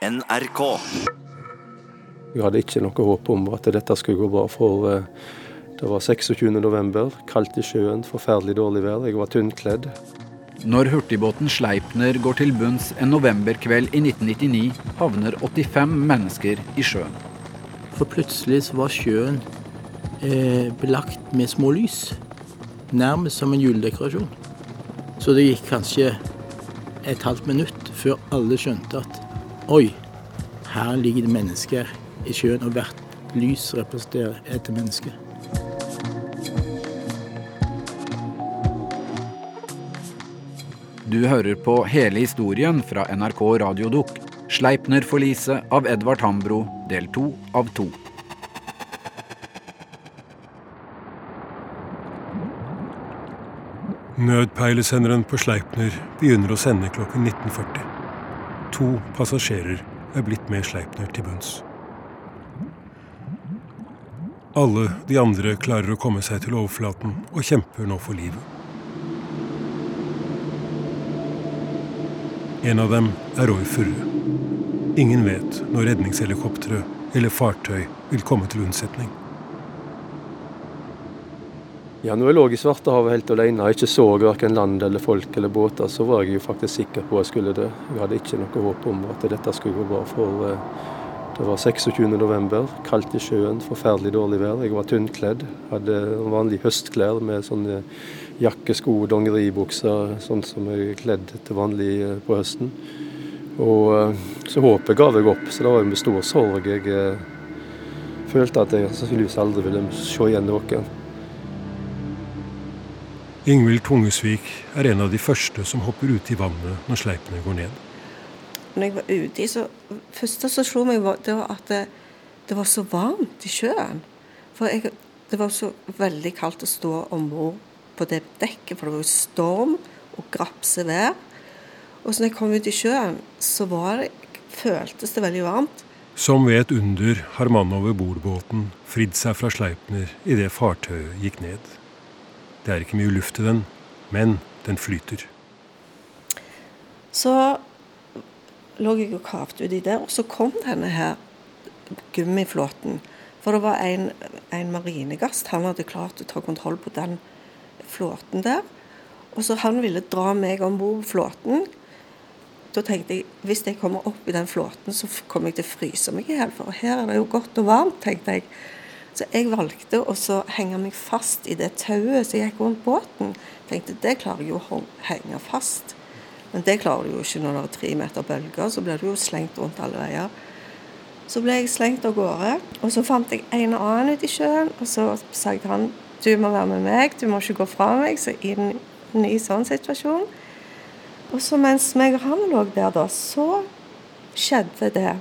NRK. Jeg hadde ikke noe håp om at dette skulle gå bra, for eh, det var 26. november, kaldt i sjøen, forferdelig dårlig vær. Jeg var tynnkledd. Når hurtigbåten Sleipner går til bunns en novemberkveld i 1999, havner 85 mennesker i sjøen. For plutselig så var sjøen eh, belagt med små lys. Nærmest som en juledekorasjon. Så det gikk kanskje et halvt minutt før alle skjønte at oi, her ligger det mennesker i sjøen, og hvert lys representerer et menneske. Du hører på hele historien fra NRK Radiodukk. Sleipner-forliset av Edvard Hambro, del to av to. Nødpeilesenderen på Sleipner begynner å sende klokken 19.40. To passasjerer er blitt med Sleipner til bunns. Alle de andre klarer å komme seg til overflaten og kjemper nå for livet. En av dem er Roy Furre. Ingen vet når redningshelikoptre eller fartøy vil komme til unnsetning. Ja, når jeg lå i Svartehavet helt alene og ikke så verken land eller folk eller båter, så var jeg jo faktisk sikker på at jeg skulle dø. Jeg hadde ikke noe håp om at dette skulle gå bra. For eh, det var 26. november, kaldt i sjøen, forferdelig dårlig vær. Jeg var tynnkledd. Hadde vanlige høstklær med sånne jakke, sko, dongeribukser, sånn som jeg er kledd til vanlig eh, på høsten. Og eh, så håpet ga jeg opp, så det var med stor sorg jeg følte at jeg sannsynligvis aldri ville se igjen noe. Ingvild Tungesvik er en av de første som hopper uti vannet når sleipene går ned. Når jeg var ute, så første som slo meg, var, det var at det, det, var så varmt i sjøen. For jeg, det var så veldig kaldt å stå om bord på det dekket, for det var jo storm og grapse vær. Og så når jeg kom ut i sjøen, så det, føltes det veldig varmt. Som ved et under har mannen over bordbåten fridd seg fra Sleipner idet fartøyet gikk ned. Det er ikke mye luft i den, men den flyter. Så lå jeg og kavde uti der, og så kom denne her gummiflåten. For det var en, en marinegast. Han hadde klart å ta kontroll på den flåten der. Og så han ville dra meg om bord flåten. Da tenkte jeg hvis jeg kommer opp i den flåten, så kommer jeg til å fryse meg i hjel. For her er det jo godt og varmt, tenkte jeg. Så jeg valgte å henge meg fast i det tauet som gikk rundt båten. Tenkte det klarer jeg jo å henge fast. Men det klarer du jo ikke når det er tre meter bølger. Så blir du jo slengt rundt alle veier. Så ble jeg slengt av gårde. Og så fant jeg en og annen ute i sjøen. Og så sa jeg til han du må være med meg, du må ikke gå fra meg. Så i en ny sånn situasjon. Og så mens meg og han lå der, da, så skjedde det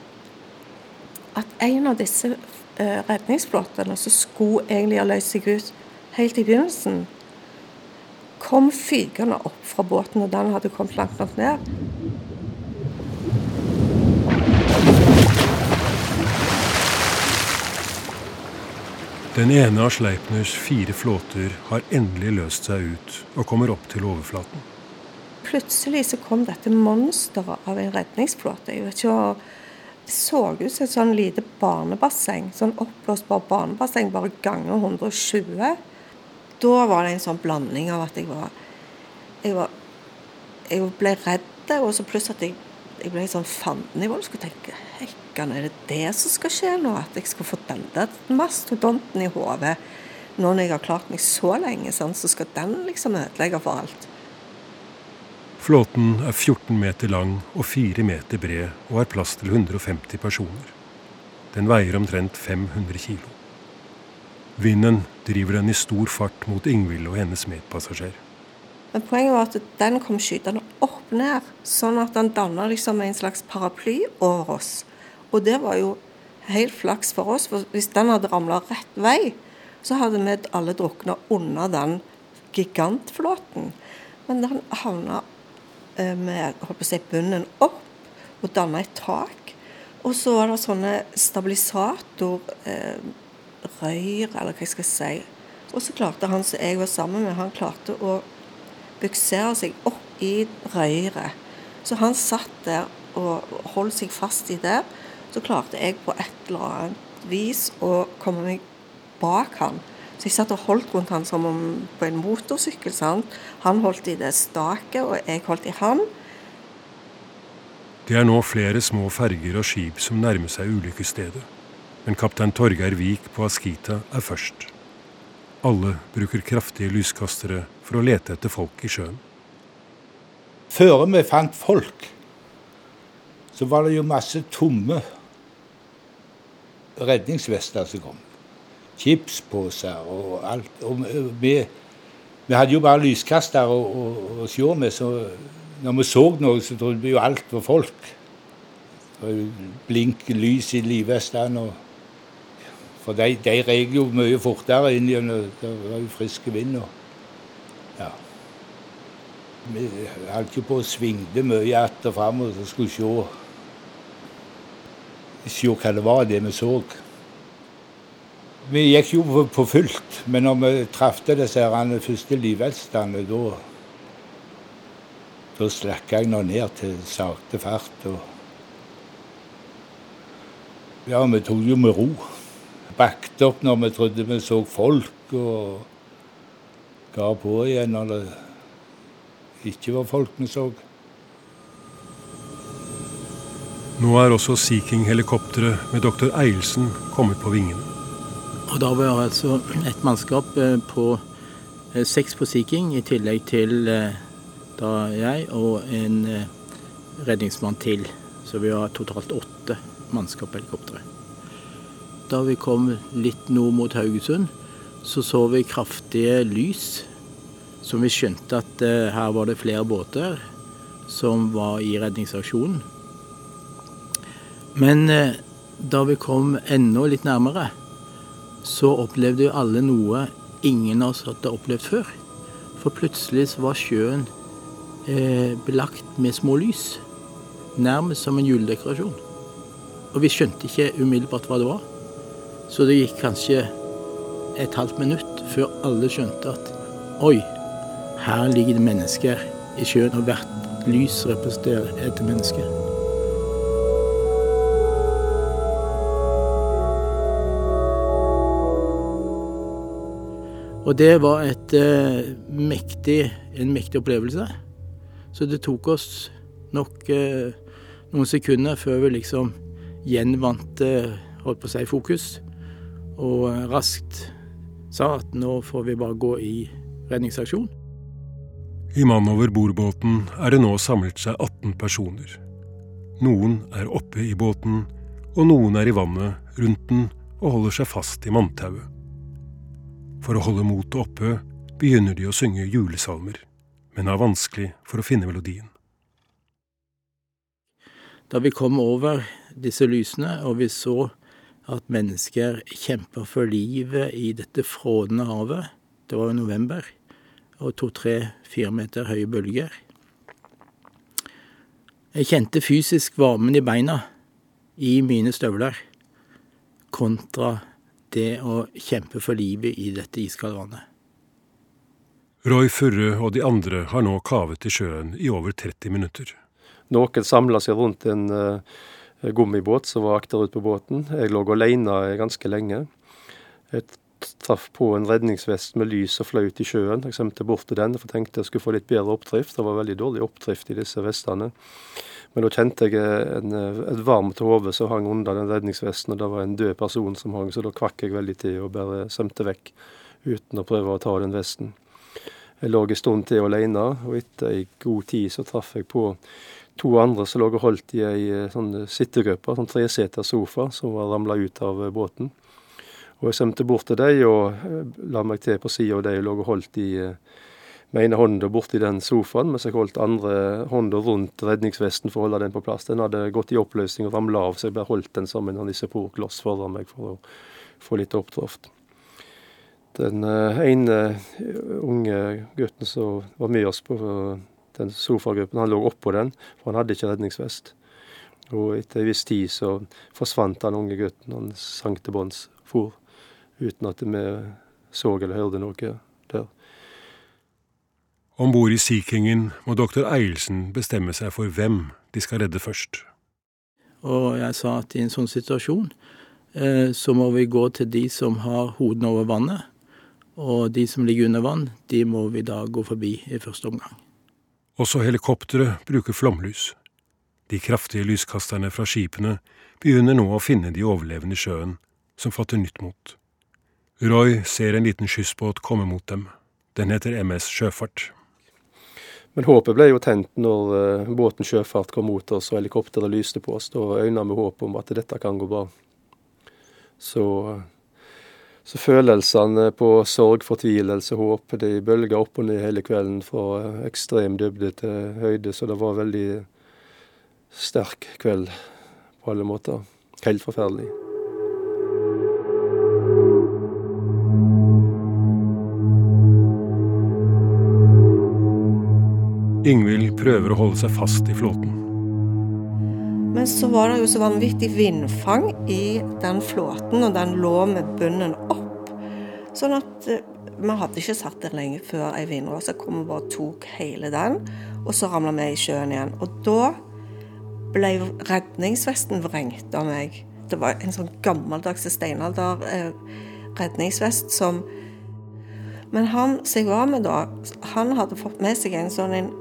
at en av disse eh, redningsflåtene som skulle egentlig ha løst seg ut helt i begynnelsen, kom fygende opp fra båten, og den hadde kommet langt nok ned. Den ene av Sleipners fire flåter har endelig løst seg ut og kommer opp til overflaten. Plutselig så kom dette monsteret av en redningsflåte. Jeg vet ikke så ut som et sånn lite barnebasseng. Sånn oppblåsbar barnebasseng, bare ganger 120. Da var det en sånn blanding av at jeg var Jeg, var, jeg ble redd, og så pluss at jeg, jeg ble sånn fandenivold. Skulle tenke Hekkan, er det det som skal skje nå? At jeg skal få den der mastodonten i hodet? Nå når jeg har klart meg så lenge, sånn, så skal den liksom ødelegge for alt. Flåten er 14 meter lang og 4 meter bred og har plass til 150 personer. Den veier omtrent 500 kilo. Vinden driver den i stor fart mot Ingvild og hennes medpassasjer. Men Poenget var at den kom skytende opp ned, sånn at den danna liksom en slags paraply over oss. Og det var jo helt flaks for oss, for hvis den hadde ramla rett vei, så hadde vi alle drukna under den gigantflåten. Men den havna med på å si, bunnen opp og danna et tak. Og så var det sånne stabilisatorrøyr, eh, eller hva jeg skal si. Og så klarte han som jeg var sammen med, han klarte å buksere seg opp i røyret. Så han satt der og holdt seg fast i det, så klarte jeg på et eller annet vis å komme meg bak han. Så jeg satt og holdt rundt han som om på en motorsykkel. sant? Han holdt i det staket, og jeg holdt i han. Det er nå flere små ferger og skip som nærmer seg ulykkesstedet. Men kaptein Torgeir Vik på Askita er først. Alle bruker kraftige lyskastere for å lete etter folk i sjøen. Før vi fant folk, så var det jo masse tomme redningsvester som kom chipsposer og alt. Og vi, vi, hadde jo bare lyskaster å, å, å se med, så når vi så noe, så trodde vi jo alt var folk. Blink lys i livvestene. For de, de reg jo mye fortere inn gjennom Det var jo frisk vind. Og, ja. Vi holdt jo på å svingte mye att og fram og skulle se, se hva det var, det vi så. Vi gikk jo på fullt, men når vi traff disse første livhelstene, da da slakka jeg nå ned til sakte fart. Og ja, vi tok jo med ro. Bakte opp når vi trodde vi så folk, og ga på igjen når det ikke var folk vi så. Nå er også Sea King-helikopteret med doktor Eilsen kommet på vingene. Og da var det altså et mannskap eh, på eh, seks på Sea King, i tillegg til eh, da jeg og en redningsmann til. Så vi har totalt åtte mannskap på helikopteret. Da vi kom litt nord mot Haugesund, så så vi kraftige lys. Som vi skjønte at her var det flere båter som var i redningsaksjonen. Men da vi kom enda litt nærmere, så opplevde jo alle noe ingen av oss hadde opplevd før. For plutselig så var sjøen eh, belagt med små lys. Nærmest som en juledekorasjon. Og vi skjønte ikke umiddelbart hva det var. Så det gikk kanskje et halvt minutt før alle skjønte at oi, her ligger det mennesker i sjøen, og hvert lys representerer et menneske. Og det var et, eh, mektig, en mektig opplevelse. Så det tok oss nok eh, noen sekunder før vi liksom gjenvant eh, holdt på å si fokus, og raskt sa at nå får vi bare gå i redningsaksjon. I Mann over bord-båten er det nå samlet seg 18 personer. Noen er oppe i båten, og noen er i vannet rundt den og holder seg fast i manntauet. For å holde motet oppe begynner de å synge julesalmer, men har vanskelig for å finne melodien. Da vi kom over disse lysene, og vi så at mennesker kjemper for livet i dette frådende havet, det var jo november, og to-tre-fire meter høye bølger Jeg kjente fysisk varmen i beina i mine støvler kontra det å kjempe for livet i dette iskalde vannet. Roy Furre og de andre har nå kavet i sjøen i over 30 minutter. Noen samla seg rundt en uh, gummibåt som var akterut på båten. Jeg lå alene ganske lenge. Jeg traff på en redningsvest med lys og fløyt i sjøen. Jeg svømte bort til den for tenkte jeg skulle få litt bedre oppdrift. Det var veldig dårlig oppdrift i disse vestene. Men da kjente jeg en, et varmt hode som hang under den redningsvesten, og det var en død person som hang, så da kvakk jeg veldig til og bare svømte vekk uten å prøve å ta den vesten. Jeg lå en stund til alene, og etter ei god tid så traff jeg på to andre som lå og holdt i ei eh, sånn sittegruppe, sånn treseters sofa, som var ramla ut av eh, båten. Og jeg svømte bort til dem og eh, la meg til på sida av dem og lå og holdt i med ene hånda borti den sofaen, mens jeg holdt andre hånda rundt redningsvesten for å holde den på plass. Den hadde gått i oppløsning og ramla av, så jeg bare holdt den som en isoporkloss foran meg for å få litt oppdraft. Den uh, ene unge gutten som var med oss på den sofagruppen, han lå oppå den, for han hadde ikke redningsvest. Og etter en viss tid så forsvant den unge gutten. Han sank til bunns, for, uten at vi så eller hørte noe. Om bord i Sea Kingen må doktor Eilsen bestemme seg for hvem de skal redde først. Og jeg sa at i en sånn situasjon eh, så må vi gå til de som har hodene over vannet. Og de som ligger under vann, de må vi da gå forbi i første omgang. Også helikoptre bruker flomlys. De kraftige lyskasterne fra skipene begynner nå å finne de overlevende i sjøen, som fatter nytt mot. Roy ser en liten skyssbåt komme mot dem. Den heter MS Sjøfart. Men håpet ble jo tent når uh, båten Sjøfart kom mot oss og helikopteret lyste på oss. Da øyna vi håp om at dette kan gå bra. Så, så følelsene på sorg, fortvilelse, håp, de bølga opp og ned hele kvelden fra uh, ekstrem dybde til høyde. Så det var veldig sterk kveld på alle måter. Helt forferdelig. Ingvild prøver å holde seg fast i flåten. Men så var det jo så vanvittig vindfang i den flåten, og den lå med bunnen opp. Sånn at eh, vi hadde ikke satt der lenge før ei vindrose kom og bare tok hele den. Og så ramla vi i sjøen igjen. Og da ble redningsvesten vrengt av meg. Det var en sånn gammeldags steinalder eh, som Men han som jeg var med da, han hadde fått med seg en sånn en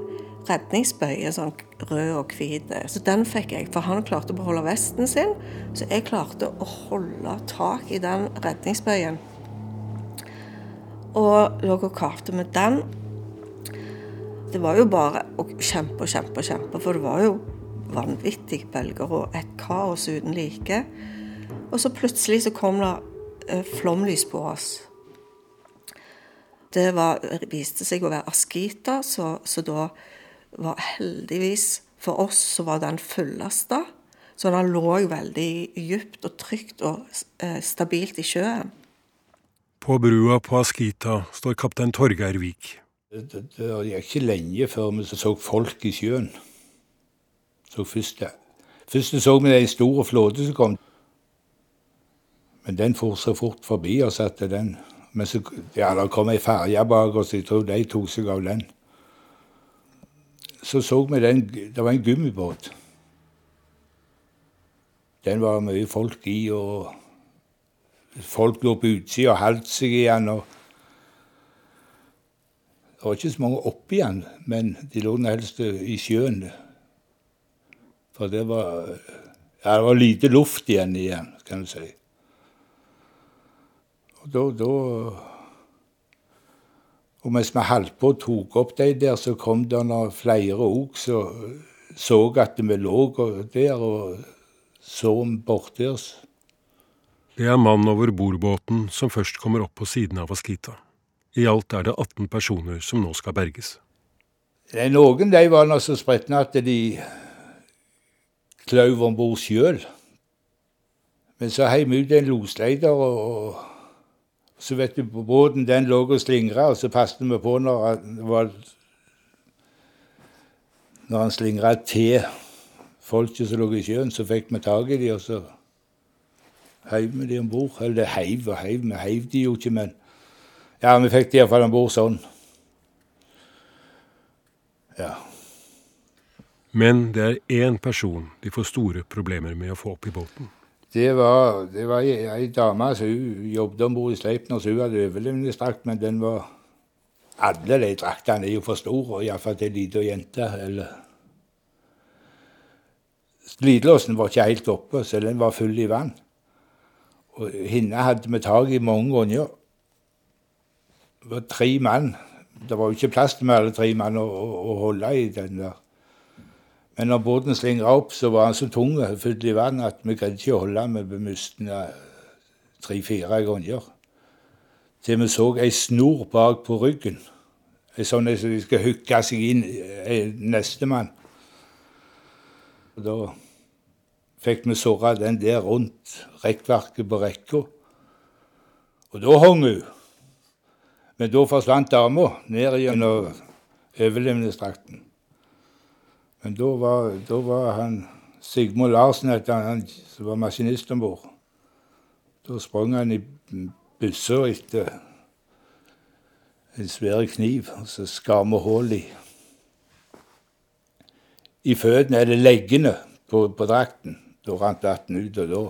redningsbøye, sånn rød og hvit. Så den fikk jeg, for han klarte å beholde vesten sin. Så jeg klarte å holde tak i den redningsbøyen. Og lå og kavte med den. Det var jo bare å kjempe og kjempe og kjempe, for det var jo vanvittige bølger og et kaos uten like. Og så plutselig så kom det eh, flomlys på oss. Det var, viste seg å være Askita, så, så da var heldigvis for oss så var den fullasta. Så den lå veldig dypt og trygt og eh, stabilt i sjøen. På brua på Askita står kaptein Torgeir Vik. Det, det, det gikk ikke lenge før vi så folk i sjøen. Så først, først så vi en stor flåte som kom. Men den for så fort forbi oss at den Men så, ja, det kom ei ferje bak oss, jeg tror de tok seg av den så så vi den Det var en gummibåt. Den var mye folk i, og folk lå på utsida og holdt seg igjen. og Det var ikke så mange oppi den, men de lå helst i sjøen. For det var ja, det var lite luft igjen igjen, kan du si. Og da, da og mens vi holdt på og tok opp de der, så kom det flere òg som så at vi lå der og så borti oss. Det er mann over bordbåten som først kommer opp på siden av Askita. I alt er det 18 personer som nå skal berges. Noen de var nå så spretne at de kløv om bord sjøl. Men så heiv vi ut en losleder og så vet du, båten den lå og slingra, og så passet vi på når han var Når han slingra til folket som lå i sjøen, så fikk vi tak i dem, og så heiv vi dem om bord. Eller heiv og heiv, vi heiv de jo ikke, men ja, vi fikk de iallfall om bord sånn. Ja. Men det er én person de får store problemer med å få opp i båten. Det var, det var ei dame som jobbet om bord i Sleipner, så hun hadde overlevelsesdrakt, men den var Alle de draktene er jo for store, iallfall til ei lita jente. eller... Glidelåsen var ikke helt oppe, så den var full i vann. Og henne hadde vi tak i mange ganger. Det var tre mann. Det var jo ikke plass til alle tre mann å, å, å holde i den der. Men når båten slingra opp, så var han så tung og full i vann at vi greide ikke å holde den. Vi miste den tre-fire ganger. Til vi så ei snor bak på ryggen. Ei sånn som de skal hooke seg inn nestemann. Da fikk vi såra den der rundt rekkverket på rekka. Og da hang hun. Men da forsvant dama ned gjennom overlevelsesdrakten. Men da var, da var han Sigmund Larsen, han, som var maskinist om bord. Da sprang han i byssa etter en svær kniv, og så skar vi hull i, i føttene, eller leggene, på, på drakten. Da rant vann ut, og da,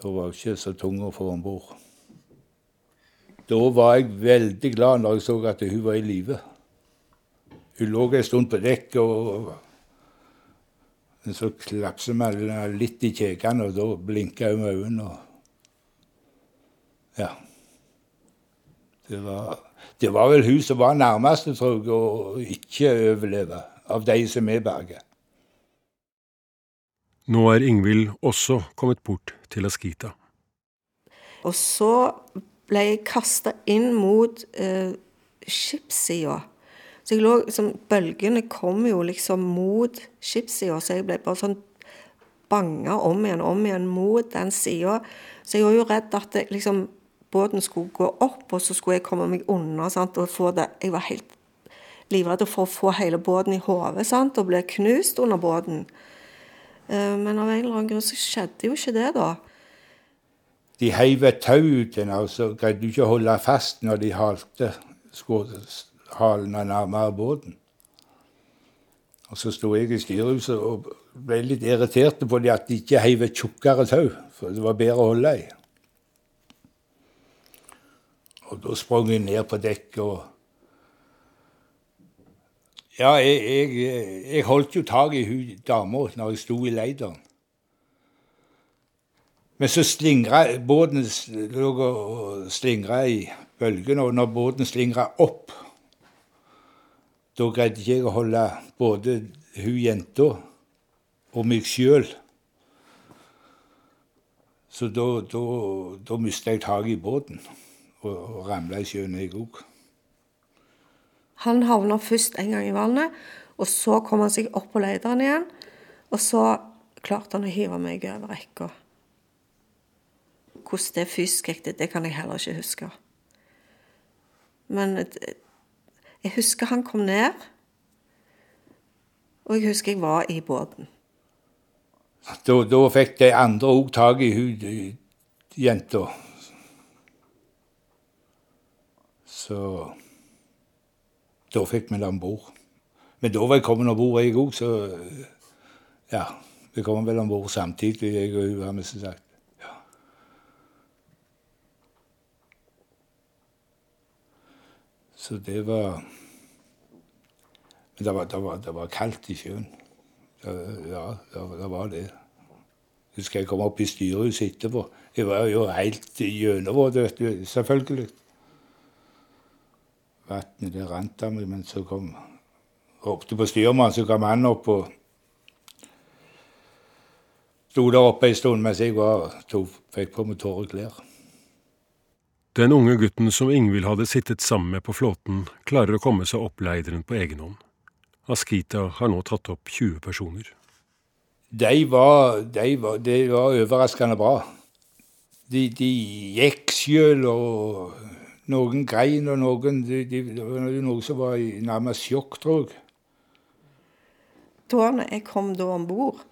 da var jeg ikke så tung å få om bord. Da var jeg veldig glad når jeg så at hun var i live. Hun lå en stund på dekk, og så klapset vi litt i kjekene, og da blinka hun med øynene. Ja. Det var, det var, vel hun som var nærmest, tror jeg, å ikke overleve, av de som er berget. Nå er Ingvild også kommet bort til Askita. Og så ble jeg kasta inn mot eh, skipssida. Så jeg lå, liksom, Bølgene kom jo liksom mot skipssida, så jeg ble bare sånn banga om igjen om igjen mot den sida. Så jeg var jo redd at det, liksom, båten skulle gå opp, og så skulle jeg komme meg unna. Sant? og få det. Jeg var helt livredd for å få hele båten i hodet og bli knust under båten. Eh, men av en eller annen grunn så skjedde jo ikke det, da. De heiv et tau ut henne, og så greide du ikke å holde fast når de halte halene nærmere båten. Og så sto jeg i styrehuset og ble litt irritert på de at de ikke heiv et tjukkere tau, for det var bedre å holde i. Og da sprang jeg ned på dekket og Ja, jeg, jeg, jeg holdt jo tak i hun dama når jeg sto i leideren. Men så slingra båten lå og slingra i bølgene, og når båten slingra opp, da greide ikke jeg å holde både hun jenta og meg sjøl. Så da, da, da mista jeg taket i båten og, og ramla i sjøen, jeg òg. Han havna først en gang i vannet, og så kom han seg opp på leideren igjen. Og så klarte han å hive meg over rekka. Hvordan det fysisk gikk, det kan jeg heller ikke huske. Men jeg husker han kom ned, og jeg husker jeg var i båten. Da, da fikk de andre òg tak i hun jenta. Så da fikk vi det om bord. Men da var jeg kommet om bord, jeg òg, så ja. Vi kom vel om bord samtidig, jeg og hun, har vi sagt. Så det var Men det var, det var, det var kaldt i sjøen. ja, det, var det. Så skal jeg komme opp i styrehuset etterpå. Jeg var jo helt gjennomvåt, selvfølgelig vannet det rant av meg. Men så kom ropte på styrmannen, så kom han opp og sto der oppe en stund mens jeg var, tog, fikk på meg tørre klær. Den unge gutten som Ingvild hadde sittet sammen med på flåten, klarer å komme seg opp leideren på egen hånd. Askita har nå tatt opp 20 personer. De var, de var, de var overraskende bra. De, de gikk sjøl og noen grein, og noen de, de, Det var noe som var i nærmest sjokk, tror jeg. Da jeg kom da om bord,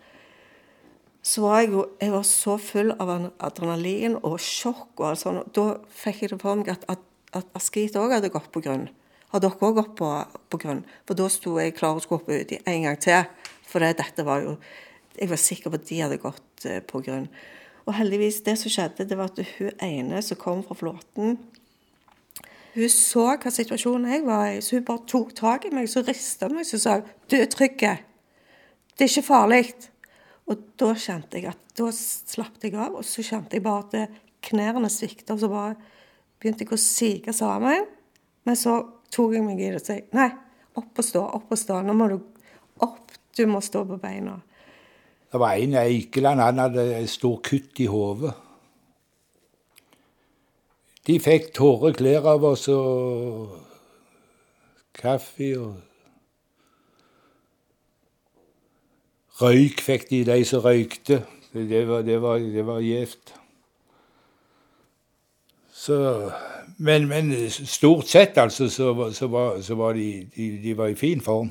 så var jeg jo jeg var så full av adrenalin og sjokk. og sånn. Da fikk jeg det for meg at, at, at Askit òg hadde gått på grunn. Har dere òg gått på, på, grunn? For da sto jeg klar og skulle hoppe uti en gang til. For det, dette var jo Jeg var sikker på at de hadde gått uh, på grunn. Og heldigvis, det som skjedde, det var at hun ene som kom fra flåten hun så hva situasjonen jeg var i, så hun bare tok tak i meg så rista meg og sa du er trygg. Det er ikke farlig. Og da kjente jeg at da slapp jeg av, og så kjente jeg bare at knærne svikta, og så bare begynte jeg å sige sammen. Men så tok jeg meg i det og sa nei, opp og stå, opp og stå. Nå må du opp, du må stå på beina. Det var en i Eikeland, han hadde et stort kutt i hodet. De fikk tåre klær av oss og kaffe og Røyk fikk de, de som røykte. Det var, det var, det var gjevt. Så men, men, stort sett, altså, så, så, var, så var de, de, de, var i fin form.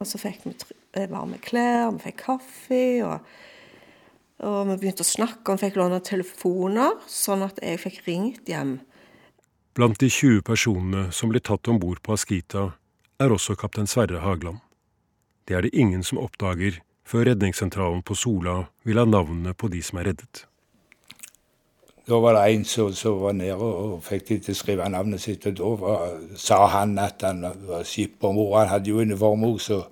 Og så fikk vi eh, varme klær, vi fikk kaffe. og og vi begynte å snakke, og vi fikk låne telefoner, sånn at jeg fikk ringt hjem. Blant de 20 personene som ble tatt om bord på Askita, er også kaptein Sverre Hagland. Det er det ingen som oppdager før redningssentralen på Sola vil ha navnene på de som er reddet. Da var det en som, som var nede og fikk de til å skrive navnet sitt. Og da var, sa han at han var skippermor. Han hadde jo uniform òg, så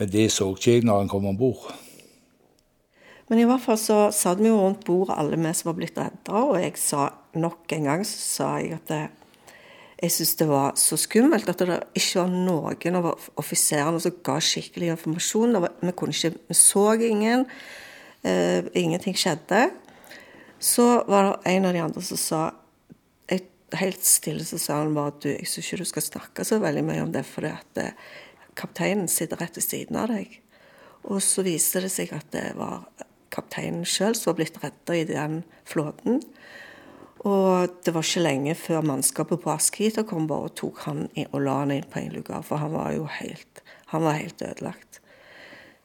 Men det så ikke jeg når han kom om bord. Men i hvert fall så satt vi jo rundt bordet alle vi som var blitt redda, og jeg sa nok en gang så sa jeg at det, jeg syntes det var så skummelt at det ikke var noen av offiserene som ga skikkelig informasjon. Vi, ikke, vi, så ingen. Uh, ingenting skjedde. Så var det en av de andre som sa Helt stille så sa han bare du, jeg syns ikke du skal snakke så veldig mye om det, fordi at uh, kapteinen sitter rett ved siden av deg. Og så viste det seg at det var kapteinen sjøl som var blitt redda i den flåten. Og det var ikke lenge før mannskapet på Askehytta kom bare og tok han og la han inn på en lugar, for han var jo helt, han var helt ødelagt.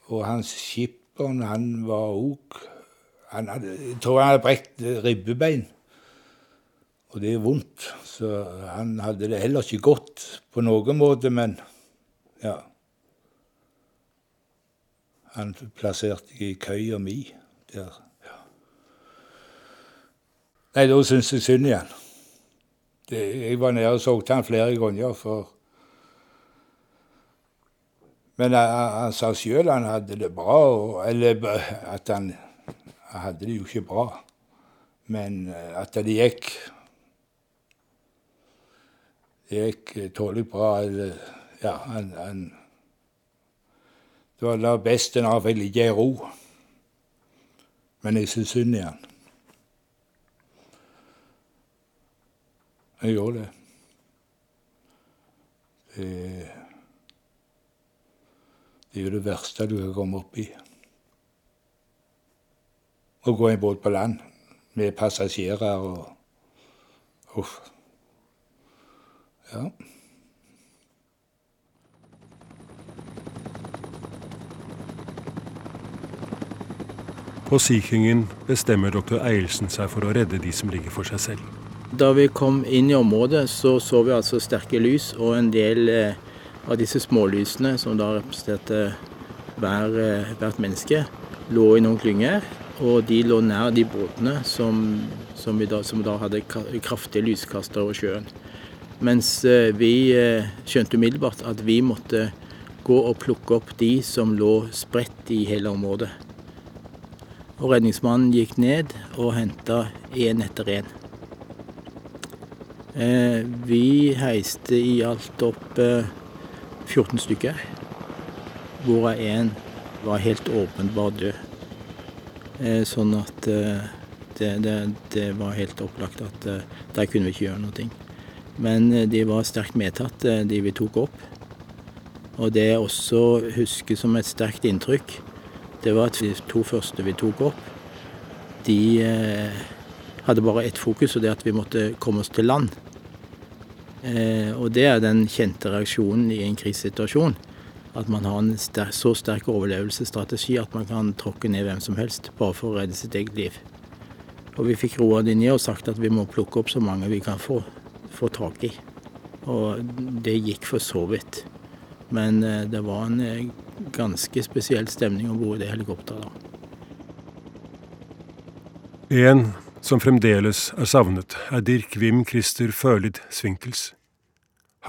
Og hans skipperen, han var òg Jeg tror han hadde brekt ribbebein. Og det er vondt. Så han hadde det heller ikke godt på noen måte, men ja. Han plasserte jeg i køya mi der. Nei, da syns jeg synd igjen. Det, jeg var nede og så til han flere ganger, for Men han, han sa sjøl han hadde det bra, og, eller at han hadde det jo ikke bra. Men eh, at det gikk Det gikk eh, tålelig bra. Eller, ja, han, han Det var det beste når han fikk ligge i ro. Men jeg syns synd i han. Jeg gjør det. Det, det er jo det verste du kan komme opp i å gå i båt på land med passasjerer og Uff. Ja. På Sea bestemmer doktor Eilsen seg for å redde de som ligger for seg selv. Da vi kom inn i området, så så vi altså sterke lys og en del eh, av disse smålysene, som da representerte hver, eh, hvert menneske, lå i noen klynger. Og de lå nær de båtene som, som, da, som da, hadde kraftige lyskaster over sjøen. Mens eh, vi eh, skjønte umiddelbart at vi måtte gå og plukke opp de som lå spredt i hele området. Og redningsmannen gikk ned og henta én etter én. Eh, vi heiste i alt opp 14 stykker, hvorav én var helt åpenbart død. Eh, sånn at eh, det, det, det, var helt opplagt at eh, der kunne vi ikke gjøre noe. Men de var sterkt medtatt, de vi tok opp. Og det jeg også husker som et sterkt inntrykk, det var at de to første vi tok opp, de hadde bare ett fokus, og det at vi måtte komme oss til land. Og det er den kjente reaksjonen i en krisesituasjon. At man har en sterk, så sterk overlevelsesstrategi at man kan tråkke ned hvem som helst bare for å redde sitt eget liv. Og vi fikk roa de ned og sagt at vi må plukke opp så mange vi kan få, få tak i. Og det gikk for så vidt. Men eh, det var en eh, ganske spesiell stemning om bord i det helikopteret da. En som fremdeles er savnet, er Dirk Wim Christer Førlid Svinkels.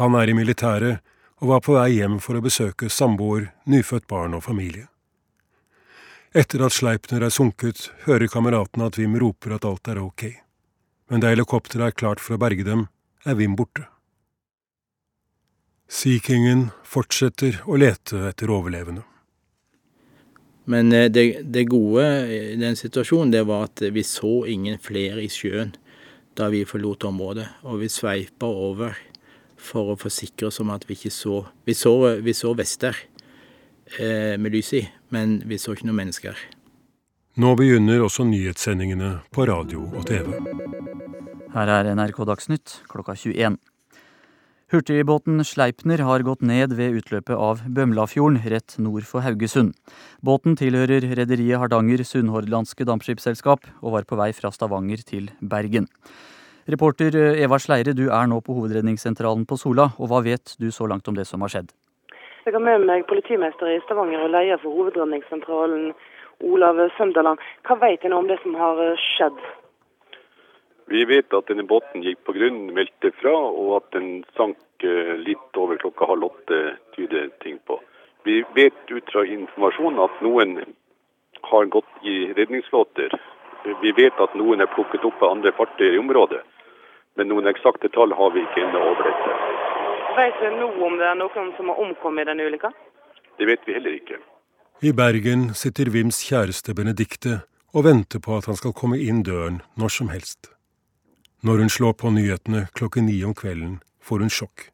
Han er i militæret og var på vei hjem for å besøke samboer, nyfødt barn og familie. Etter at Sleipner er sunket, hører kameratene at Wim roper at alt er ok. Men da helikopteret er klart for å berge dem, er Wim borte. Sea Kingen fortsetter å lete etter overlevende. Men eh, det, det, gode i den situasjonen det var at vi så ingen flere i sjøen da vi forlot området, og vi sveipa over for å forsikre oss om at vi ikke så Vi så, vi så vester eh, med lys i, men vi så ikke noen mennesker. Nå begynner også nyhetssendingene på radio og TV. Her er NRK Dagsnytt klokka 21. Hurtigbåten Sleipner har gått ned ved utløpet av Bømlafjorden rett nord for Haugesund. Båten tilhører rederiet Hardanger Sunnhordlandske Dampskipsselskap og var på vei fra Stavanger til Bergen. Reporter eh, Eva Sleire, du er nå på Hovedredningssentralen på Sola, og hva vet du så langt om det som har skjedd? Jeg har med meg politimester i Stavanger og leder for Hovedredningssentralen, Olav Sønderland. Hva vet en om det som har eh, skjedd? Vi vet at denne båten gikk på grunn, meldte fra, og at den sank eh, litt over klokka halv åtte, tyder ting på. Vi vet ut fra informasjon at noen har gått i redningsflåter. Vi vet at noen er plukket opp av andre fartøyer i området, men noen eksakte tall har vi ikke ennå overblikk Vet du nå om det er noen som har omkommet i denne ulykka? Det vet vi heller ikke. I Bergen sitter Vims kjæreste Benedikte og venter på at han skal komme inn døren når som helst. Når hun slår på nyhetene klokken ni om kvelden, får hun sjokk.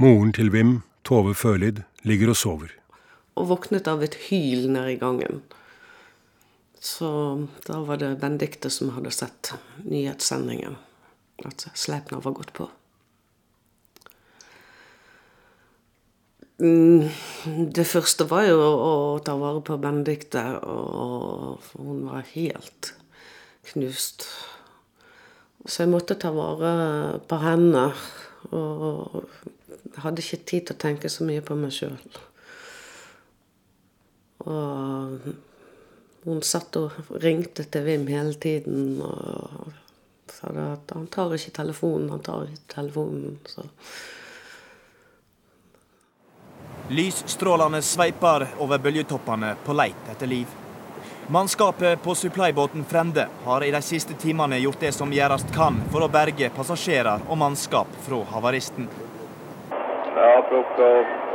Moren til Wim, Tove Følid, ligger og sover. Og våknet av et hyl nede i gangen. Så da var det Benedicte som hadde sett nyhetssendingen. At Sleipner var gått på. Mm, det første var jo å ta vare på Benedicte, og hun var helt knust. Så jeg måtte ta vare på henne. Og hadde ikke tid til å tenke så mye på meg sjøl. Og hun satt og ringte til Vim hele tiden og sa at han tar ikke telefonen, han tar ikke telefonen. Så. Lysstrålene sveiper over bølgetoppene på leit etter liv. Mannskapet på supplybåten Frende har i de siste timene gjort det som gjøres kan for å berge passasjerer og mannskap fra havaristen. Ja, plukka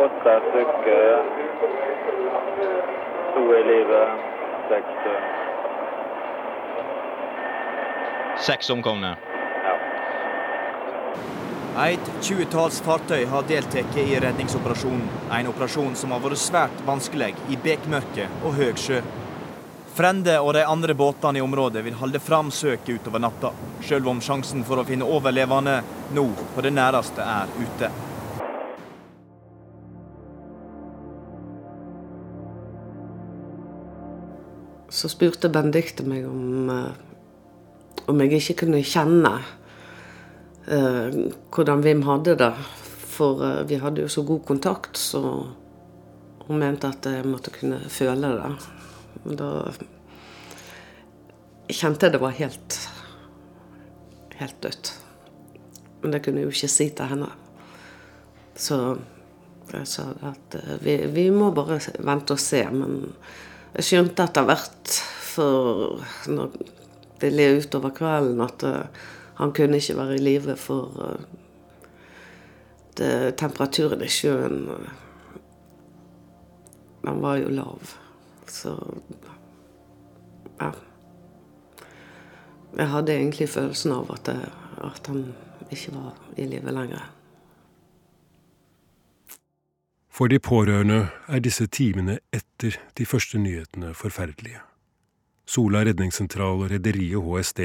åtte stykker. To i livet, seks døde. Seks omkomne? Ja. Et tjuetalls fartøy har deltatt i redningsoperasjonen. En operasjon som har vært svært vanskelig i bekmørke og høg sjø. Frende og de andre båtene i området vil holde fram søket utover natta, sjøl om sjansen for å finne overlevende nå på det næreste er ute. Så spurte Benedicte meg om, eh, om jeg ikke kunne kjenne uh, hvordan Vim hadde det. For uh, vi hadde jo så god kontakt, så hun mente at jeg måtte kunne føle det. Da kjente jeg det var helt helt dødt. Men det kunne jeg jo ikke si til henne. Så jeg sa at eh, vi, vi må bare vente og se. Men jeg skjønte etter hvert, for når det led utover kvelden, at uh, han kunne ikke være i live for uh, det, temperaturen i sjøen Den var jo lav. Så ja. Jeg hadde egentlig følelsen av at, at han ikke var i live lenger. For de pårørende er disse timene etter de første nyhetene forferdelige. Sola redningssentral og rederiet HSD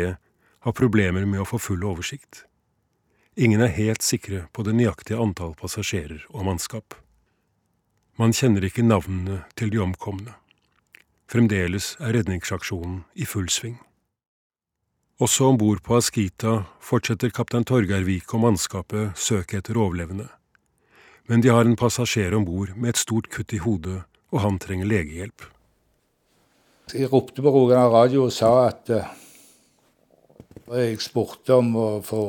har problemer med å få full oversikt. Ingen er helt sikre på det nøyaktige antall passasjerer og mannskap. Man kjenner ikke navnene til de omkomne. Fremdeles er redningsaksjonen i full sving. Også om bord på Askita fortsetter kaptein Torgeir Vik og mannskapet søket etter overlevende. Men de har en passasjer om bord med et stort kutt i hodet, og han trenger legehjelp. Jeg ropte på Rogaland radio og sa at uh, Jeg spurte om å få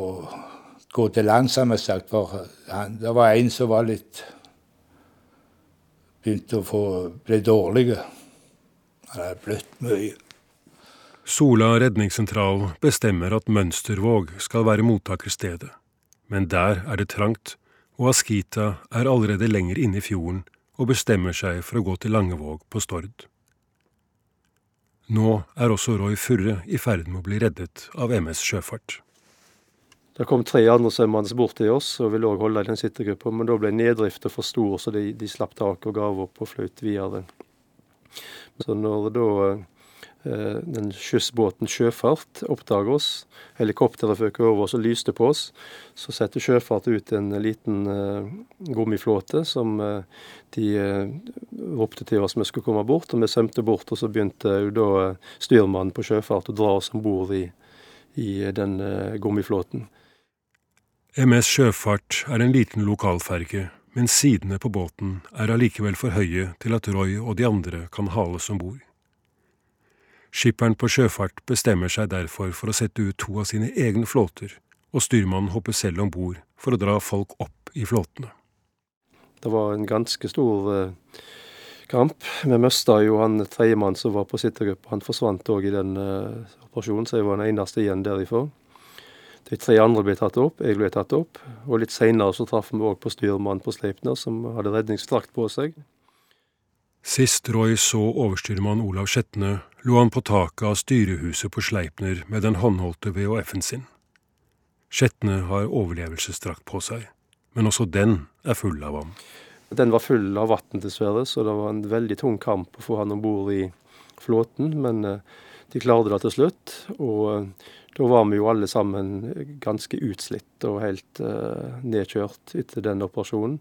gå til lands, har vi sagt. For han, det var en som var litt Begynte å få, bli dårlig. Det er bløtt mye. Sola redningssentral bestemmer at Mønstervåg skal være mottakerstedet. Men der er det trangt, og Askita er allerede lenger inne i fjorden og bestemmer seg for å gå til Langevåg på Stord. Nå er også Roy Furre i ferd med å bli reddet av MS Sjøfart. Det kom tre andre svømmende bort til oss og ville òg holde i den sittegruppa, men da ble neddrifta for stor, så de, de slapp taket og gav opp og fløyt videre. Så når da eh, den skyssbåten Sjøfart oppdager oss, helikopteret føk over oss og lyste på oss, så setter Sjøfart ut en liten uh, gummiflåte som uh, de uh, ropte til oss vi skulle komme bort, og vi svømte bort. Og så begynte uh, da styrmannen på Sjøfart å dra oss om bord i, i den gummiflåten. MS Sjøfart er en liten lokalferge men sidene på båten er allikevel for høye til at Roy og de andre kan hales om bord. Skipperen på sjøfart bestemmer seg derfor for å sette ut to av sine egne flåter, og styrmannen hopper selv om bord for å dra folk opp i flåtene. Det var en ganske stor eh, kamp. Vi mista jo han tredjemann som var på sittergruppa. Han forsvant òg i den eh, operasjonen, så jeg var den eneste igjen derifra. De tre andre ble tatt opp, jeg ble tatt opp. Og litt seinere så traff vi òg på styrmannen på Sleipner, som hadde redningsdrakt på seg. Sist Roy så overstyrmann Olav Skjetne, lå han på taket av styrehuset på Sleipner med den håndholdte VHF-en sin. Skjetne har overlevelsesdrakt på seg, men også den er full av vann. Den var full av vann, dessverre, så det var en veldig tung kamp å få han om bord i flåten. Men eh, de klarte det til slutt. Og eh, da var vi jo alle sammen ganske utslitt og helt uh, nedkjørt etter den operasjonen.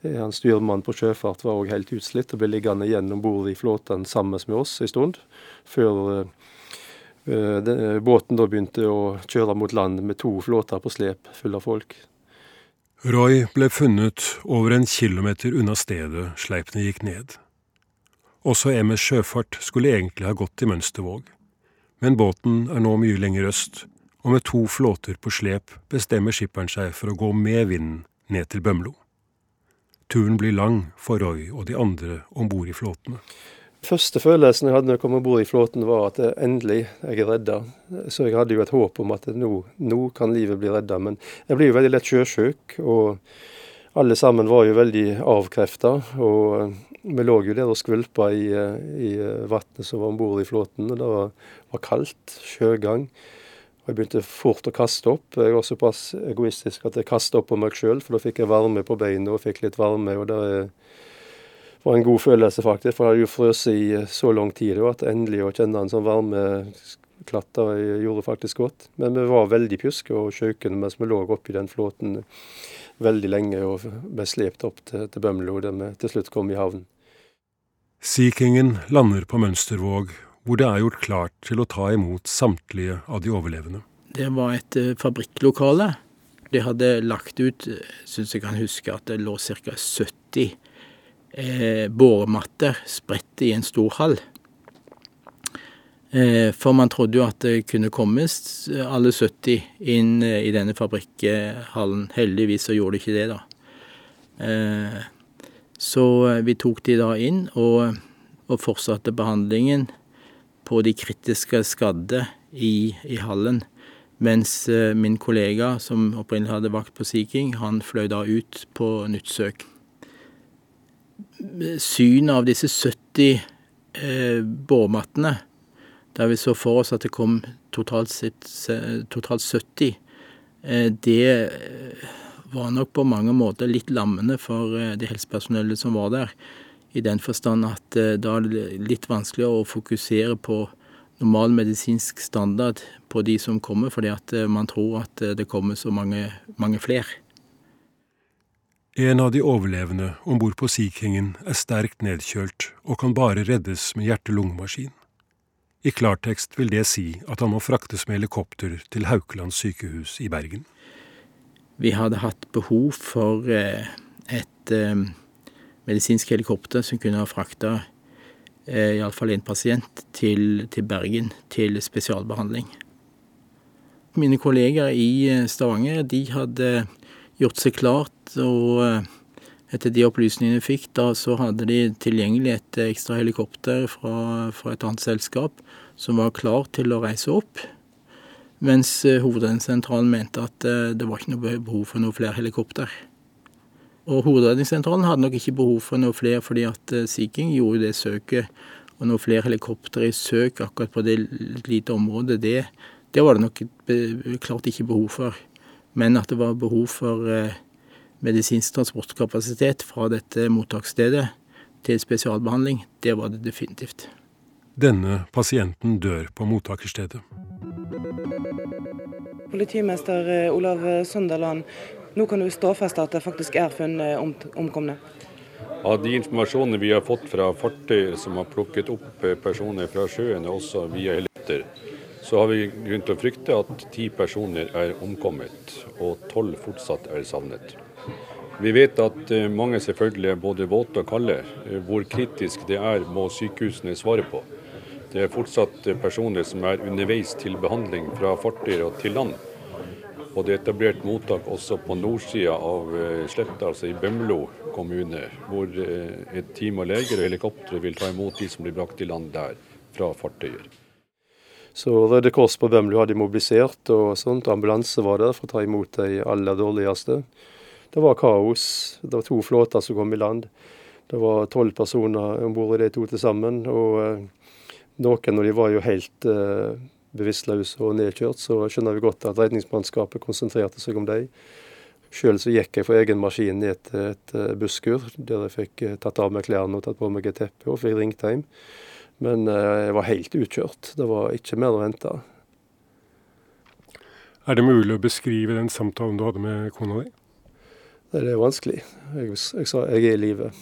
Eh, han Styrmannen på sjøfart var òg helt utslitt og ble liggende igjen om bord i flåten sammen med oss en stund, før uh, båten da begynte å kjøre mot land med to flåter på slep fulle av folk. Roy ble funnet over en kilometer unna stedet sleipene gikk ned. Også MS Sjøfart skulle egentlig ha gått til Mønstervåg. Men båten er nå mye lenger øst, og med to flåter på slep bestemmer skipperen seg for å gå med vinden ned til Bømlo. Turen blir lang for Roy og de andre om bord i flåtene. Første følelsen jeg hadde når jeg kom om bord i flåten, var at endelig jeg er redda. Så jeg hadde jo et håp om at nå, nå kan livet bli redda. Men jeg blir jo veldig lett sjøsjuk, og alle sammen var jo veldig avkrefta. Og vi lå jo der og skvulpa i, i vannet som var om bord i flåten. og Det var, var kaldt, sjøgang. Og Jeg begynte fort å kaste opp. Jeg var såpass egoistisk at jeg kasta opp på meg sjøl, for da fikk jeg varme på beina og fikk litt varme. og det var en god følelse, faktisk. For jeg hadde jo frøst i så lang tid at endelig å kjenne en sånn varme klatter gjorde faktisk godt. Men vi var veldig pjuske og sjøkende mens vi lå oppi den flåten veldig lenge og ble slept opp til, til Bømlo, der vi til slutt kom i havn. Sea Kingen lander på Mønstervåg, hvor det er gjort klart til å ta imot samtlige av de overlevende. Det var et uh, fabrikklokale. De hadde lagt ut, syns jeg kan huske, at det lå ca. 70 eh, bårematter spredt i en stor hall. Eh, for man trodde jo at det kunne kommes alle 70 inn eh, i denne fabrikkhallen. Heldigvis så gjorde det ikke det, da. Eh, så vi tok de da inn og, og fortsatte behandlingen på de kritiske skadde i, i hallen. Mens min kollega, som opprinnelig hadde vakt på Sea King, han fløy da ut på nytt søk. Synet av disse 70 eh, bårmattene der vi så for oss at det kom totalt, sitt, totalt 70. Eh, det eh, var nok på mange måter litt lammende for eh, det helsepersonellet som var der. I den forstand at da er det litt vanskeligere å fokusere på normal medisinsk standard på de som kommer, fordi at man tror at det kommer så mange, mange flere. En av de overlevende om bord på Sea Kingen er sterkt nedkjølt og kan bare reddes med hjerte-lungemaskin. I klartekst vil det si at han må fraktes med helikopter til Haukeland sykehus i Bergen. Vi hadde hatt behov for eh, et eh, medisinsk helikopter som kunne ha frakta eh, iallfall en pasient til, til, Bergen til spesialbehandling. Mine kolleger i Stavanger de hadde gjort seg klart og etter de opplysningene jeg fikk, da, så hadde de tilgjengelig et ekstra helikopter fra, fra et annet selskap som var klar til å reise opp. Mens eh, Hovedredningssentralen mente at eh, det var ikke noe behov for noe flere helikopter. Og Hovedredningssentralen hadde nok ikke behov for noe flere, fordi at eh, Sea King gjorde det søket. Og noe flere helikoptre i søk akkurat på det lite området, det, det var det nok klart ikke behov for. Men at det var behov for medisinsk transportkapasitet fra dette mottaksstedet til spesialbehandling, det var det definitivt. Denne pasienten dør på mottakerstedet. Politimester eh, Olav Sønderland, nå kan du ståfeste at det faktisk er funnet omkomne? Av de informasjonene vi har fått fra fartøy som har plukket opp eh, personer fra sjøen, også via helikopter, så har vi grunn til å frykte at ti personer er omkommet og tolv fortsatt er savnet. Vi vet at eh, mange selvfølgelig er både våte og kalde. Eh, hvor kritisk det er, må sykehusene svare på. Det er fortsatt eh, personer som er underveis til behandling fra fartøyer og til land. Og det er etablert mottak også på nordsida av sletta, altså i Bømlo kommune, hvor et team av leger og helikoptre vil ta imot de som blir brakt i land der fra fartøyer. Så Røde Kors på Bømlo hadde mobilisert, og sånt. ambulanse var der for å ta imot de aller dårligste. Det var kaos. Det var to flåter som kom i land. Det var tolv personer om bord i de to til sammen. Og eh, noen når de var jo helt uh, bevisstløse og nedkjørt, så skjønner vi godt at redningsmannskapet konsentrerte seg om dem. Sjøl så gikk jeg for egen maskin ned til et eh, busskur, der jeg fikk eh, tatt av meg klærne og tatt på meg et teppe og fikk ringt hjem. Men jeg var helt utkjørt. Det var ikke mer å vente. Er det mulig å beskrive den samtalen du hadde med kona di? Det er vanskelig. Jeg, jeg sa jeg er i live.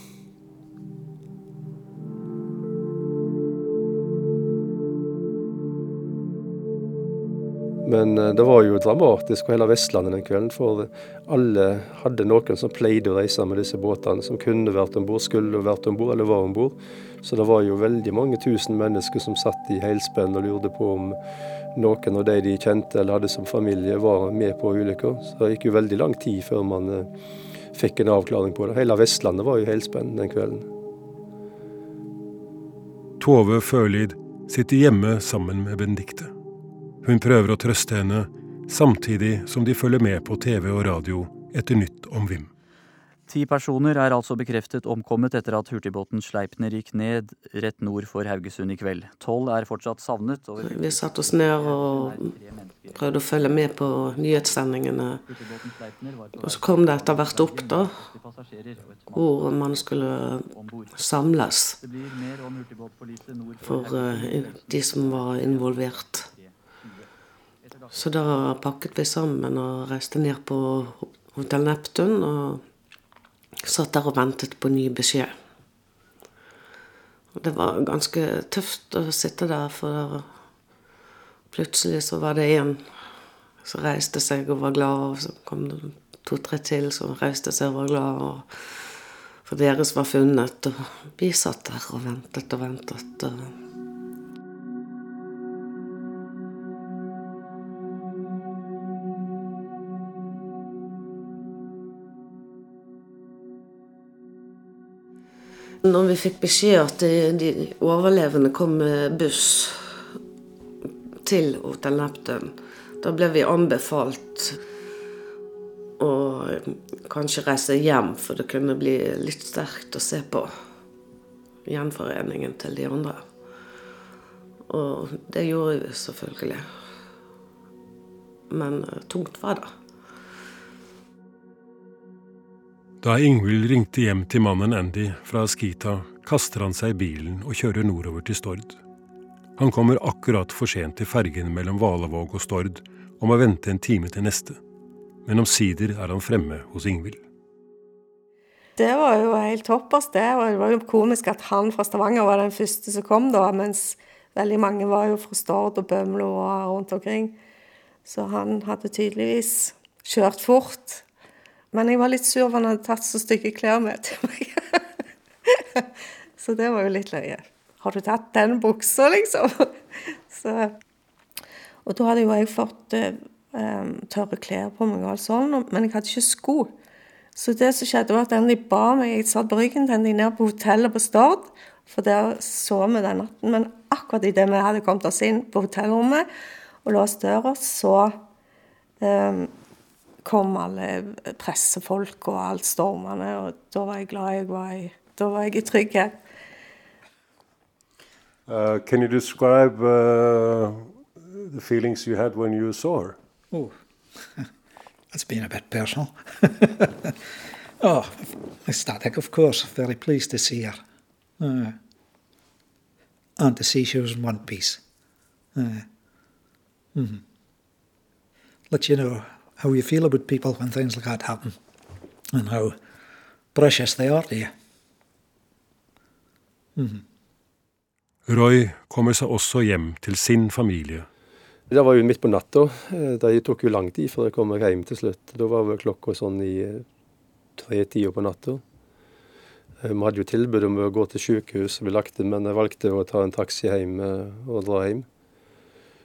Men eh, det var jo dramatisk på hele Vestlandet den kvelden. For alle hadde noen som pleide å reise med disse båtene, som kunne vært om bord, skulle vært om bord eller var om bord. Så det var jo veldig mange tusen mennesker som satt i heilspenn og lurte på om noen av de de kjente eller hadde som familie, var med på ulykka. Så det gikk jo veldig lang tid før man eh, fikk en avklaring på det. Hele Vestlandet var jo helspenn den kvelden. Tove Førlid sitter hjemme sammen med Benedicte. Hun prøver å trøste henne, samtidig som de følger med på TV og radio etter nytt om Vim. Ti personer er altså bekreftet omkommet etter at hurtigbåten Sleipner gikk ned rett nord for Haugesund i kveld. Tolv er fortsatt savnet. Vi satte oss ned og prøvde å følge med på nyhetssendingene. Og så kom det etter hvert opp, da, hvor man skulle samles for eh, de som var involvert. Så da pakket vi sammen og reiste ned på Hotell Neptun. og Satt der og ventet på ny beskjed. Og det var ganske tøft å sitte der, for plutselig så var det én som reiste seg og var glad, og så kom det to-tre til som reiste seg og var glad. Og for deres var funnet. Og vi satt der og ventet og ventet. og Når vi fikk beskjed at de, de overlevende kom med buss til Hotell Neptun, da ble vi anbefalt å kanskje reise hjem, for det kunne bli litt sterkt å se på gjenforeningen til de andre. Og det gjorde vi selvfølgelig. Men tungt var det. Da Ingvild ringte hjem til mannen Andy fra Skita, kaster han seg i bilen og kjører nordover til Stord. Han kommer akkurat for sent til fergen mellom Valevåg og Stord og må vente en time til neste. Men omsider er han fremme hos Ingvild. Det var jo helt toppers, det. Og det var jo komisk at han fra Stavanger var den første som kom da, mens veldig mange var jo fra Stord og Bømlo og rundt omkring. Så han hadde tydeligvis kjørt fort. Men jeg var litt sur for han hadde tatt så stygge klær med til meg. så det var jo litt løye. Har du tatt den buksa, liksom? så, og da hadde jo jeg fått uh, tørre klær på meg, og men jeg hadde ikke sko. Så det som skjedde, var at de ba meg Jeg satt på ryggen til de ned på hotellet på Stord, for der så vi den natten. Men akkurat idet vi hadde kommet oss inn på hotellrommet og låst døra, så um, kom alle pressefolk og alt stormende, og da var jeg glad jeg var i, da var jeg i trygghet. Uh, can you describe uh, the feelings you had when you saw her? Oh, that's been a bit personal. oh, ecstatic, of course. Very pleased to see her. Uh, and to see she was in one piece. Uh, mm-hmm. Let you know how you feel about people when things like that happen, and how precious they are to you. Mm. Roy kommer seg også hjem til sin familie. Det var jo midt på natta. Det tok jo lang tid før jeg kom hjem til slutt. Da var vel klokka sånn i tre-tida på natta. Vi hadde jo tilbud om å gå til sykehus, vi lagte, men jeg valgte å ta en taxi hjem og dra hjem.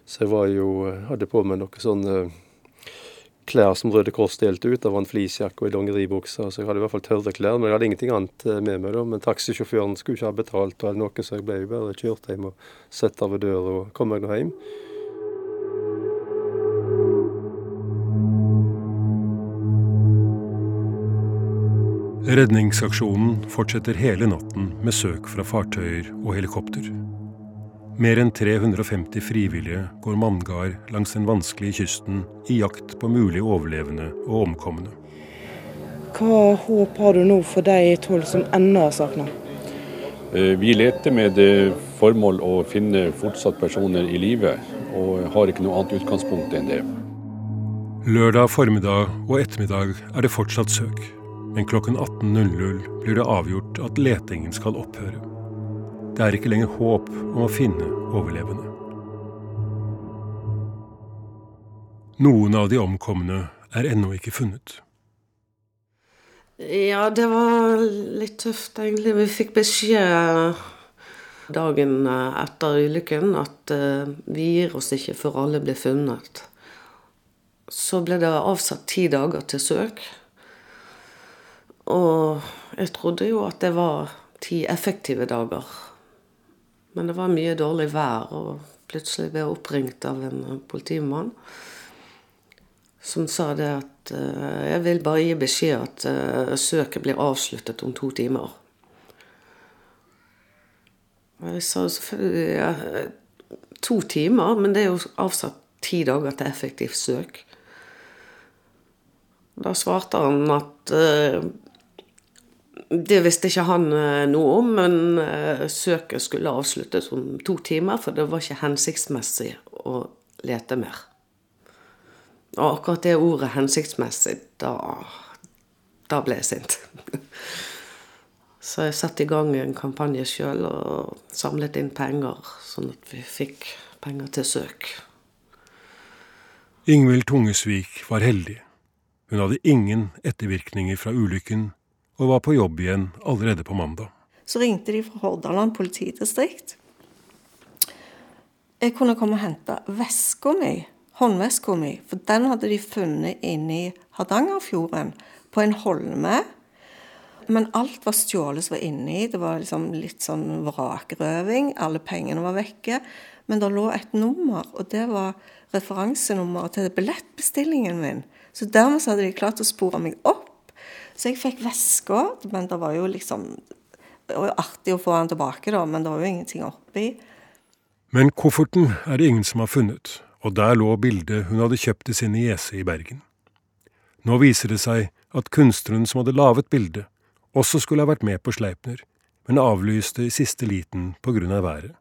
Så jeg var jo, hadde på meg noe sånne klær som Røde Kors delte ut. Det var en fleecejakke og ei dongeribukse, så jeg hadde i hvert fall tørre klær. Men jeg hadde ingenting annet med meg, da. Men taxisjåføren skulle ikke ha betalt eller noe, så jeg ble jo bare kjørt hjem og satt ved døra og kom meg nå hjem. Redningsaksjonen fortsetter hele natten med søk fra fartøyer og helikopter. Mer enn 350 frivillige går manngard langs den vanskelige kysten i jakt på mulige overlevende og omkomne. Hva håp har du nå for de tolv som ennå er savna? Eh, vi leter med det formål å finne fortsatt personer i live, og har ikke noe annet utgangspunkt enn det. Lørdag formiddag og ettermiddag er det fortsatt søk, men klokken 18.00 blir det avgjort at letingen skal opphøre. Det er ikke lenger håp om å finne overlevende. Noen av de omkomne er ennå ikke funnet. Ja, det var litt tøft, egentlig. Vi fikk beskjed dagen etter ulykken at uh, vi gir oss ikke før alle blir funnet. Så ble det avsatt ti dager til søk. Og jeg trodde jo at det var ti effektive dager. Men det var mye dårlig vær, og plutselig ble jeg oppringt av en politimann som sa det at uh, jeg vil bare gi beskjed at uh, søket blir avsluttet om to timer. Og jeg sa selvfølgelig ja, to timer, men det er jo avsatt ti dager til effektivt søk. Da svarte han at uh, det visste ikke han eh, noe om, men eh, søket skulle avsluttes om to timer, for det var ikke hensiktsmessig å lete mer. Og akkurat det ordet 'hensiktsmessig', da, da ble jeg sint. Så jeg satte i gang en kampanje sjøl og samlet inn penger, sånn at vi fikk penger til søk. Ingvild Tungesvik var heldig. Hun hadde ingen ettervirkninger fra ulykken og var på jobb igjen allerede på mandag. Så ringte de fra Hordaland politidistrikt. Jeg kunne komme og hente veska mi, håndveska mi, for den hadde de funnet inne i Hardangerfjorden, på en holme. Men alt var stjålet som var inni. Det var liksom litt sånn vrakrøving. Alle pengene var vekke. Men det lå et nummer, og det var referansenummeret til billettbestillingen min. Så dermed så hadde de klart å spore meg opp så jeg fikk veska, men det var jo liksom Det var jo artig å få den tilbake, da, men det var jo ingenting oppi. Men kofferten er det ingen som har funnet, og der lå bildet hun hadde kjøpt til sin niese i Bergen. Nå viser det seg at kunstneren som hadde laget bildet, også skulle ha vært med på Sleipner, men avlyste i siste liten på grunn av været.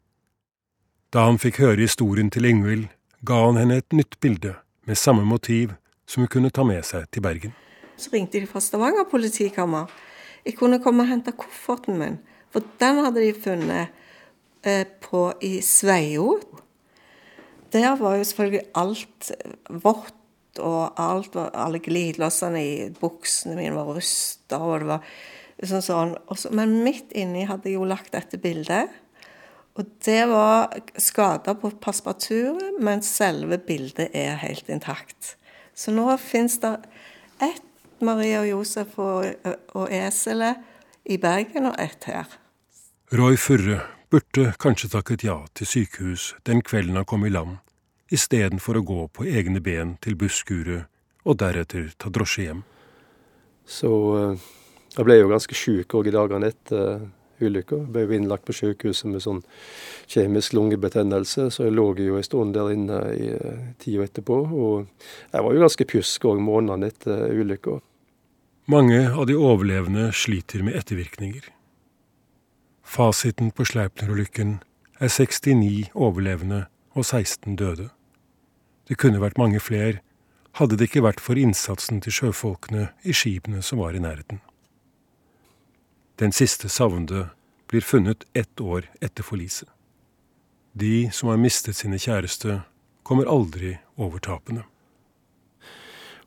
Da han fikk høre historien til Ingvild, ga han henne et nytt bilde med samme motiv som hun kunne ta med seg til Bergen. Så ringte de fra Stavanger politikammer. Jeg kunne komme og hente kofferten min, for den hadde de funnet eh, på, i Sveio. Der var jo selvfølgelig alt vått, og alt var, alle glidelåsene i buksene mine var rusta, og det var sånn sånn. Også, men midt inni hadde jeg jo lagt dette bildet. Og det var skader på passeparturet, men selve bildet er helt intakt. Så nå fins det ett Maria og Josef og, og eselet i Bergen og ett her. Roy Furre burde kanskje takket ja til sykehus den kvelden han kom i land, istedenfor å gå på egne ben til busskuret og deretter ta drosje hjem. Så eh, jeg ble jo ganske sjuk òg i dagene etter uh, ulykka. Ble jo innlagt på sykehuset med sånn kjemisk lungebetennelse, så jeg lå jo en stund der inne i uh, tida etterpå. Og jeg var jo ganske pjusk òg månedene etter ulykka. Mange av de overlevende sliter med ettervirkninger. Fasiten på Sleipner-ulykken er 69 overlevende og 16 døde. Det kunne vært mange flere, hadde det ikke vært for innsatsen til sjøfolkene i skipene som var i nærheten. Den siste savnede blir funnet ett år etter forliset. De som har mistet sine kjæreste, kommer aldri over tapene.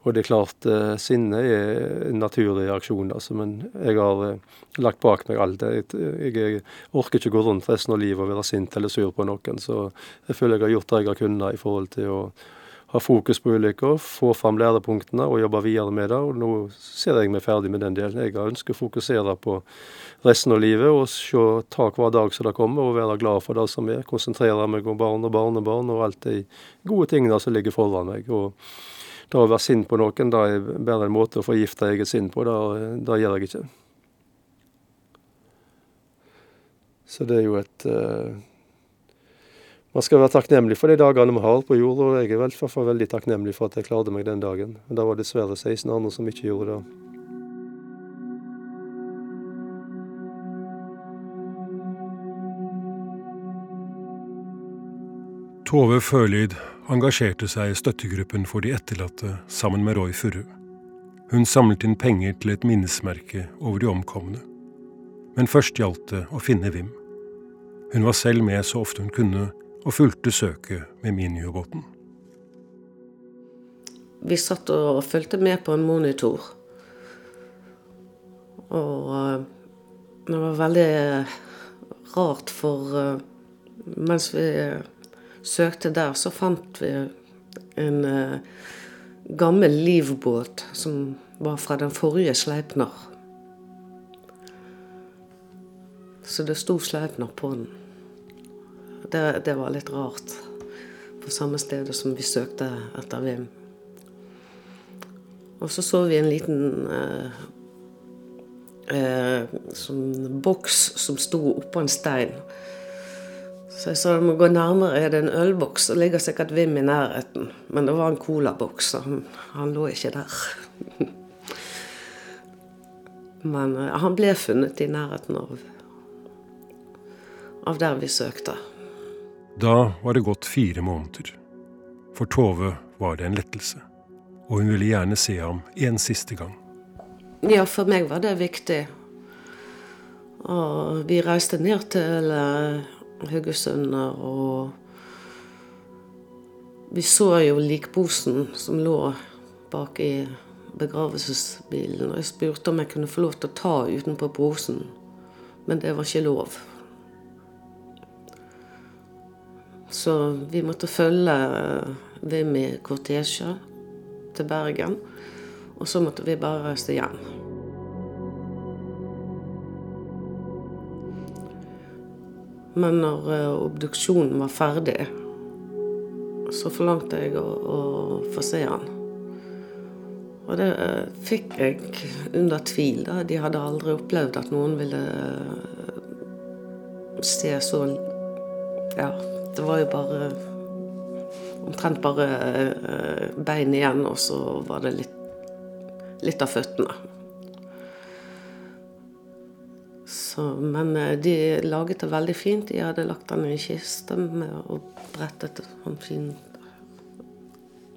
Og det er klart, eh, sinne er en naturlig reaksjon, altså, men jeg har eh, lagt bak meg alt det. Jeg, jeg, orker ikke gå rundt resten av livet og være sint eller sur på noen, så jeg føler jeg har gjort det jeg har kunnet i forhold til å ha fokus på ulykker, få fram lærepunktene og jobbe videre med det. Og nå ser jeg meg ferdig med den delen. Jeg ønsker å fokusere på resten av livet og se, ta hver dag som det kommer, og være glad for det som er. Konsentrere meg om barn og barnebarn og alt de gode tingene som ligger foran meg. og det å være sint på noen, det er bare en måte å forgifte eget sinn på. Det, det gjør jeg ikke. Så det er jo et uh, Man skal være takknemlig for de dagene vi har på jord, og jeg er i hvert veldig takknemlig for at jeg klarte meg den dagen. Men det var dessverre 16 andre som ikke gjorde det. Tove Førlid engasjerte seg i støttegruppen for de etterlatte sammen med Roy Furre. Hun samlet inn penger til et minnesmerke over de omkomne. Men først gjaldt det å finne Vim. Hun var selv med så ofte hun kunne, og fulgte søket med miniubåten. Vi satt og fulgte med på en monitor. Og eh, det var veldig rart, for eh, mens vi søkte der, så fant vi en uh, gammel livbåt som var fra den forrige Sleipner. Så det sto Sleipner på den. Det, det, var litt rart. På samme sted som vi søkte etter Vim. Og så så vi en liten eh, eh, sånn boks som sto oppå en stein. Så jeg sa jeg må gå nærmere, er det en ølboks, Det ligger sikkert Vim i nærheten. Men det var en colaboks, så han, han, lå ikke der. Men uh, han ble funnet i nærheten av, av der vi søkte. Da var det gått fire måneder. For Tove var det en lettelse. Og hun ville gjerne se ham en siste gang. Ja, for meg var det viktig. Og vi reiste ned til uh, Haugesunder. Og vi så jo likposen som lå bak i begravelsesbilen. Og jeg spurte om jeg kunne få lov til å ta utenpå posen, men det var ikke lov. Så vi måtte følge Vim i kortesje til Bergen. Og så måtte vi bare reise hjem. Men når uh, obduksjonen var ferdig, så forlangte jeg å, å få se han. Og det uh, fikk jeg under tvil. Da. De hadde aldri opplevd at noen ville uh, se så Ja, det var jo bare Omtrent bare bein igjen, og så var det litt, litt av føttene. Så, men eh, de laget det veldig fint. De hadde lagt den i en kiste med og brettet sånn fin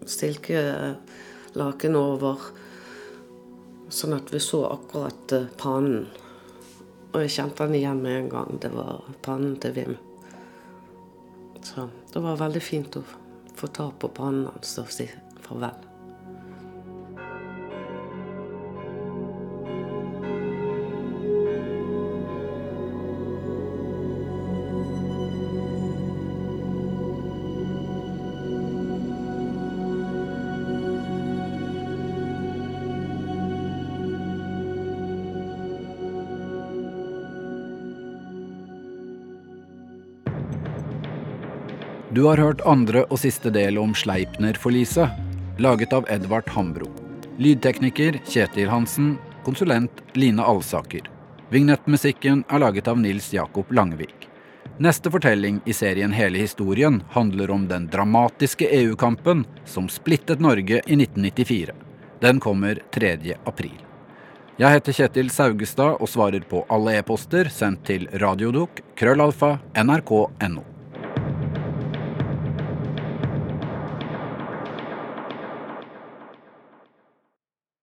stilkelaken over. Sånn at vi så akkurat eh, pannen. Og jeg kjente den igjen med en gang. Det var pannen til Vim. Så det var veldig fint å få ta på pannen hans og si farvel. Du har hørt andre og siste del om Sleipner-forliset, laget av Edvard Hambro. Lydtekniker Kjetil Hansen, konsulent Line Alsaker. Vignettmusikken er laget av Nils Jakob Langvik. Neste fortelling i serien Hele historien handler om den dramatiske EU-kampen som splittet Norge i 1994. Den kommer 3. april. Jeg heter Kjetil Saugestad og svarer på alle e-poster sendt til radiodok krøllalfa nrk.no.